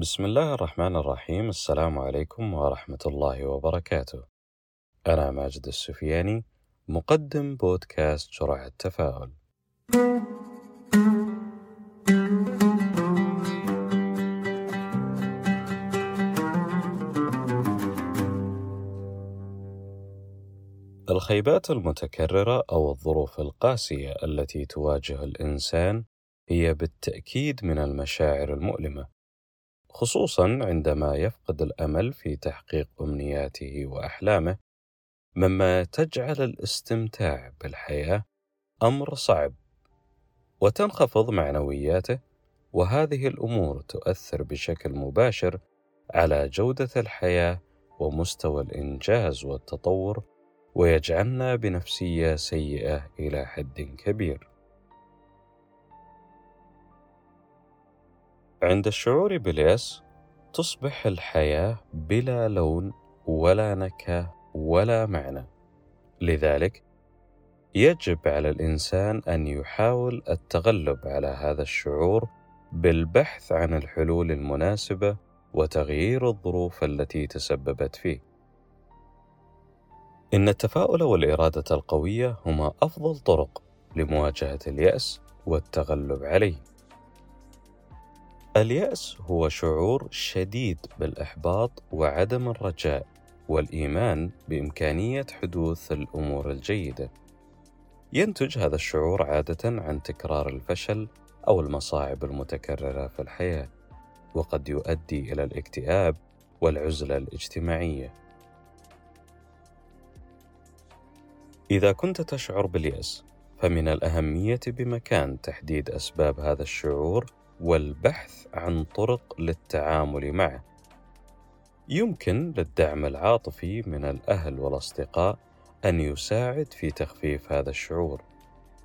بسم الله الرحمن الرحيم. السلام عليكم ورحمة الله وبركاته. أنا ماجد السفياني مقدم بودكاست جرعة تفاؤل الخيبات المتكررة أو الظروف القاسية التي تواجه الإنسان هي بالتأكيد من المشاعر المؤلمة، خصوصًا عندما يفقد الأمل في تحقيق أمنياته وأحلامه، مما تجعل الاستمتاع بالحياة أمر صعب، وتنخفض معنوياته، وهذه الأمور تؤثر بشكل مباشر على جودة الحياة ومستوى الإنجاز والتطور ويجعلنا بنفسية سيئة إلى حد كبير. عند الشعور بالياس تصبح الحياة بلا لون ولا نكهة ولا معنى لذلك يجب على الإنسان أن يحاول التغلب على هذا الشعور بالبحث عن الحلول المناسبة وتغيير الظروف التي تسببت فيه إن التفاؤل والإرادة القوية هما أفضل طرق لمواجهة اليأس والتغلب عليه. اليأس هو شعور شديد بالإحباط وعدم الرجاء والإيمان بإمكانية حدوث الأمور الجيدة. ينتج هذا الشعور عادة عن تكرار الفشل أو المصاعب المتكررة في الحياة، وقد يؤدي إلى الاكتئاب والعزلة الاجتماعية. إذا كنت تشعر باليأس فمن الأهمية بمكان تحديد أسباب هذا الشعور والبحث عن طرق للتعامل معه. يمكن للدعم العاطفي من الأهل والأصدقاء أن يساعد في تخفيف هذا الشعور،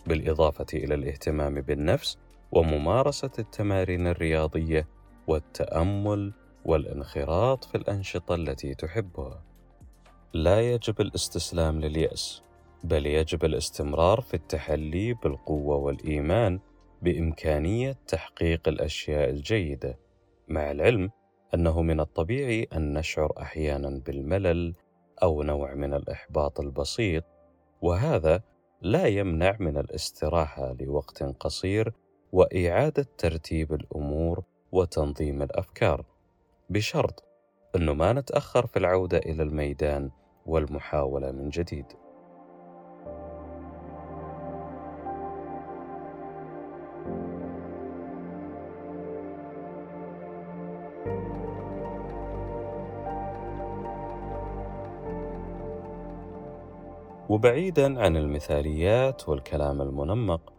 بالإضافة إلى الاهتمام بالنفس وممارسة التمارين الرياضية والتأمل والانخراط في الأنشطة التي تحبها. لا يجب الاستسلام لليأس بل يجب الاستمرار في التحلي بالقوة والإيمان بإمكانية تحقيق الأشياء الجيدة مع العلم أنه من الطبيعي أن نشعر أحيانا بالملل أو نوع من الإحباط البسيط وهذا لا يمنع من الاستراحة لوقت قصير وإعادة ترتيب الأمور وتنظيم الأفكار بشرط أنه ما نتأخر في العودة إلى الميدان والمحاولة من جديد. وبعيدا عن المثاليات والكلام المنمق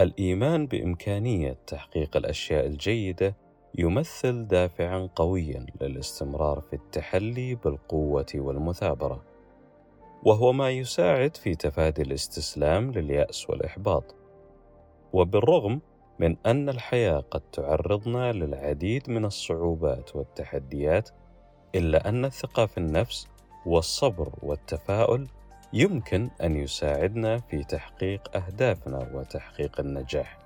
الإيمان بإمكانية تحقيق الأشياء الجيدة يمثل دافعا قويا للاستمرار في التحلي بالقوة والمثابرة وهو ما يساعد في تفادي الاستسلام لليأس والإحباط. وبالرغم من أن الحياة قد تعرضنا للعديد من الصعوبات والتحديات إلا أن الثقة في النفس والصبر والتفاؤل يمكن أن يساعدنا في تحقيق أهدافنا وتحقيق النجاح.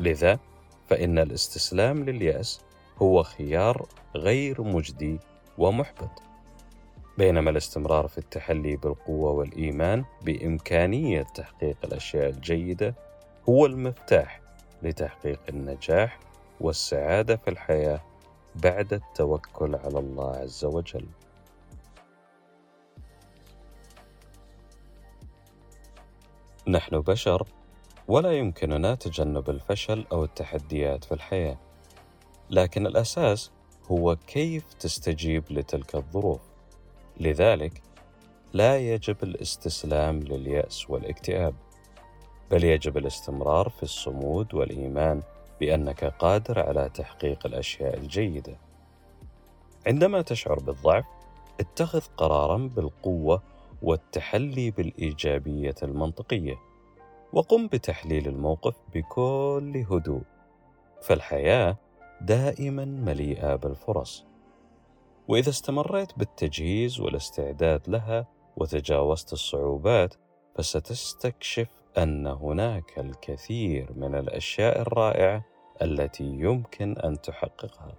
لذا فإن الاستسلام لليأس هو خيار غير مجدي ومحبط. بينما الاستمرار في التحلي بالقوة والإيمان بإمكانية تحقيق الأشياء الجيدة هو المفتاح لتحقيق النجاح والسعادة في الحياة بعد التوكل على الله عز وجل. نحن بشر ولا يمكننا تجنب الفشل أو التحديات في الحياة. لكن الأساس هو كيف تستجيب لتلك الظروف. لذلك لا يجب الاستسلام لليأس والاكتئاب بل يجب الاستمرار في الصمود والإيمان بأنك قادر على تحقيق الأشياء الجيدة. عندما تشعر بالضعف اتخذ قرارا بالقوة والتحلي بالإيجابية المنطقية. وقم بتحليل الموقف بكل هدوء فالحياة دائما مليئة بالفرص. وإذا استمريت بالتجهيز والاستعداد لها وتجاوزت الصعوبات فستستكشف أن هناك الكثير من الأشياء الرائعة التي يمكن أن تحققها.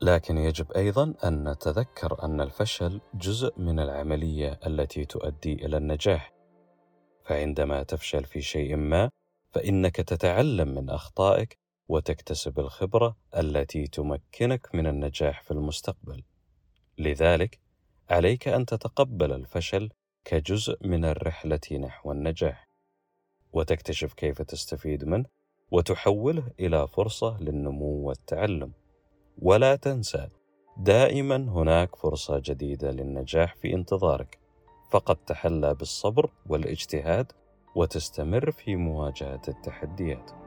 لكن يجب أيضا أن نتذكر أن الفشل جزء من العملية التي تؤدي إلى النجاح. فعندما تفشل في شيء ما فإنك تتعلم من أخطائك وتكتسب الخبرة التي تمكنك من النجاح في المستقبل. لذلك عليك أن تتقبل الفشل كجزء من الرحلة نحو النجاح. وتكتشف كيف تستفيد منه وتحوله إلى فرصة للنمو والتعلم. ولا تنسى دائما هناك فرصة جديدة للنجاح في انتظارك. فقد تحلى بالصبر والاجتهاد وتستمر في مواجهة التحديات.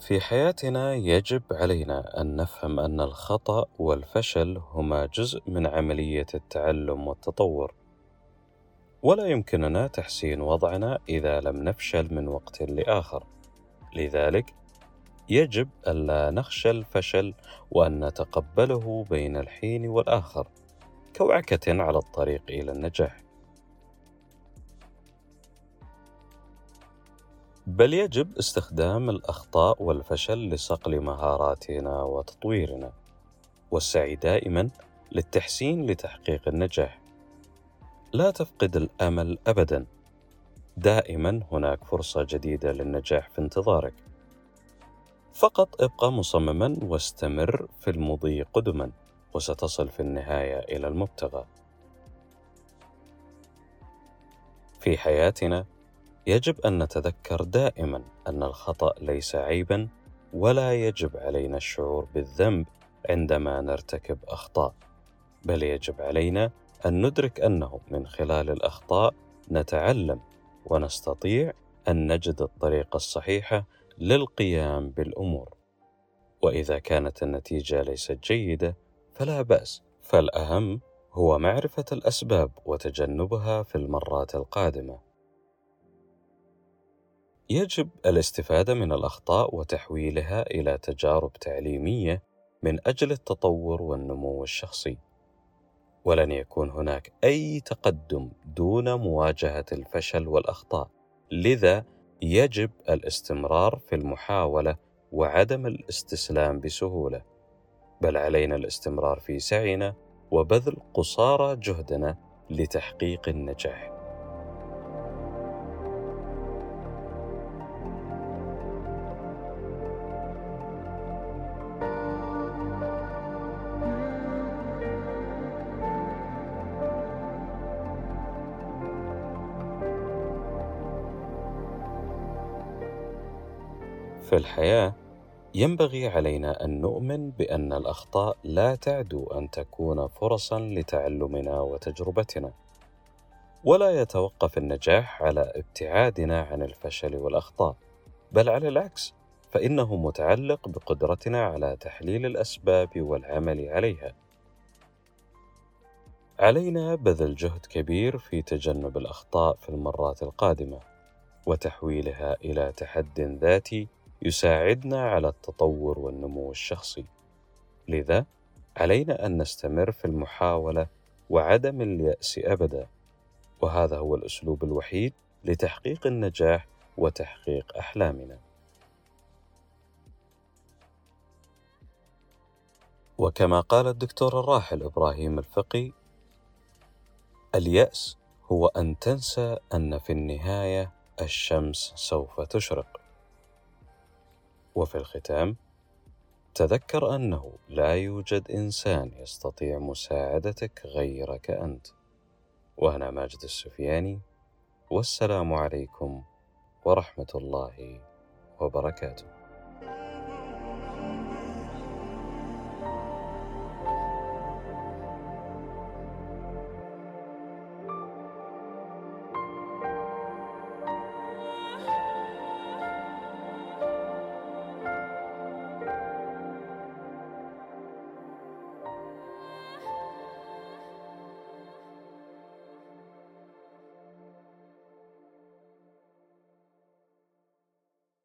في حياتنا يجب علينا أن نفهم أن الخطأ والفشل هما جزء من عملية التعلم والتطور. ولا يمكننا تحسين وضعنا إذا لم نفشل من وقت لآخر. لذلك يجب الا نخشى الفشل وأن نتقبله بين الحين والآخر كوعكة على الطريق إلى النجاح. بل يجب استخدام الأخطاء والفشل لصقل مهاراتنا وتطويرنا والسعي دائما للتحسين لتحقيق النجاح. لا تفقد الأمل ابدا. دائما هناك فرصة جديدة للنجاح في انتظارك. فقط ابقى مصمما واستمر في المضي قدما وستصل في النهاية إلى المبتغى. في حياتنا يجب أن نتذكر دائما أن الخطأ ليس عيبا ولا يجب علينا الشعور بالذنب عندما نرتكب أخطاء بل يجب علينا أن ندرك أنه من خلال الأخطاء نتعلم ونستطيع أن نجد الطريقة الصحيحة للقيام بالأمور. وإذا كانت النتيجة ليست جيدة فلا بأس فالأهم هو معرفة الأسباب وتجنبها في المرات القادمة. يجب الاستفادة من الأخطاء وتحويلها إلى تجارب تعليمية من أجل التطور والنمو الشخصي. ولن يكون هناك أي تقدم دون مواجهة الفشل والأخطاء. لذا يجب الاستمرار في المحاولة وعدم الاستسلام بسهولة. بل علينا الاستمرار في سعينا وبذل قصارى جهدنا لتحقيق النجاح. في الحياة ينبغي علينا أن نؤمن بأن الأخطاء لا تعدو أن تكون فرصا لتعلمنا وتجربتنا. ولا يتوقف النجاح على ابتعادنا عن الفشل والأخطاء بل على العكس فإنه متعلق بقدرتنا على تحليل الأسباب والعمل عليها. علينا بذل جهد كبير في تجنب الأخطاء في المرات القادمة وتحويلها إلى تحد ذاتي يساعدنا على التطور والنمو الشخصي. لذا علينا أن نستمر في المحاولة وعدم اليأس أبدا. وهذا هو الأسلوب الوحيد لتحقيق النجاح وتحقيق أحلامنا. وكما قال الدكتور الراحل إبراهيم الفقي اليأس هو أن تنسى أن في النهاية الشمس سوف تشرق. وفي الختام تذكر أنه لا يوجد إنسان يستطيع مساعدتك غيرك أنت. وأنا ماجد السفياني والسلام عليكم ورحمة الله وبركاته.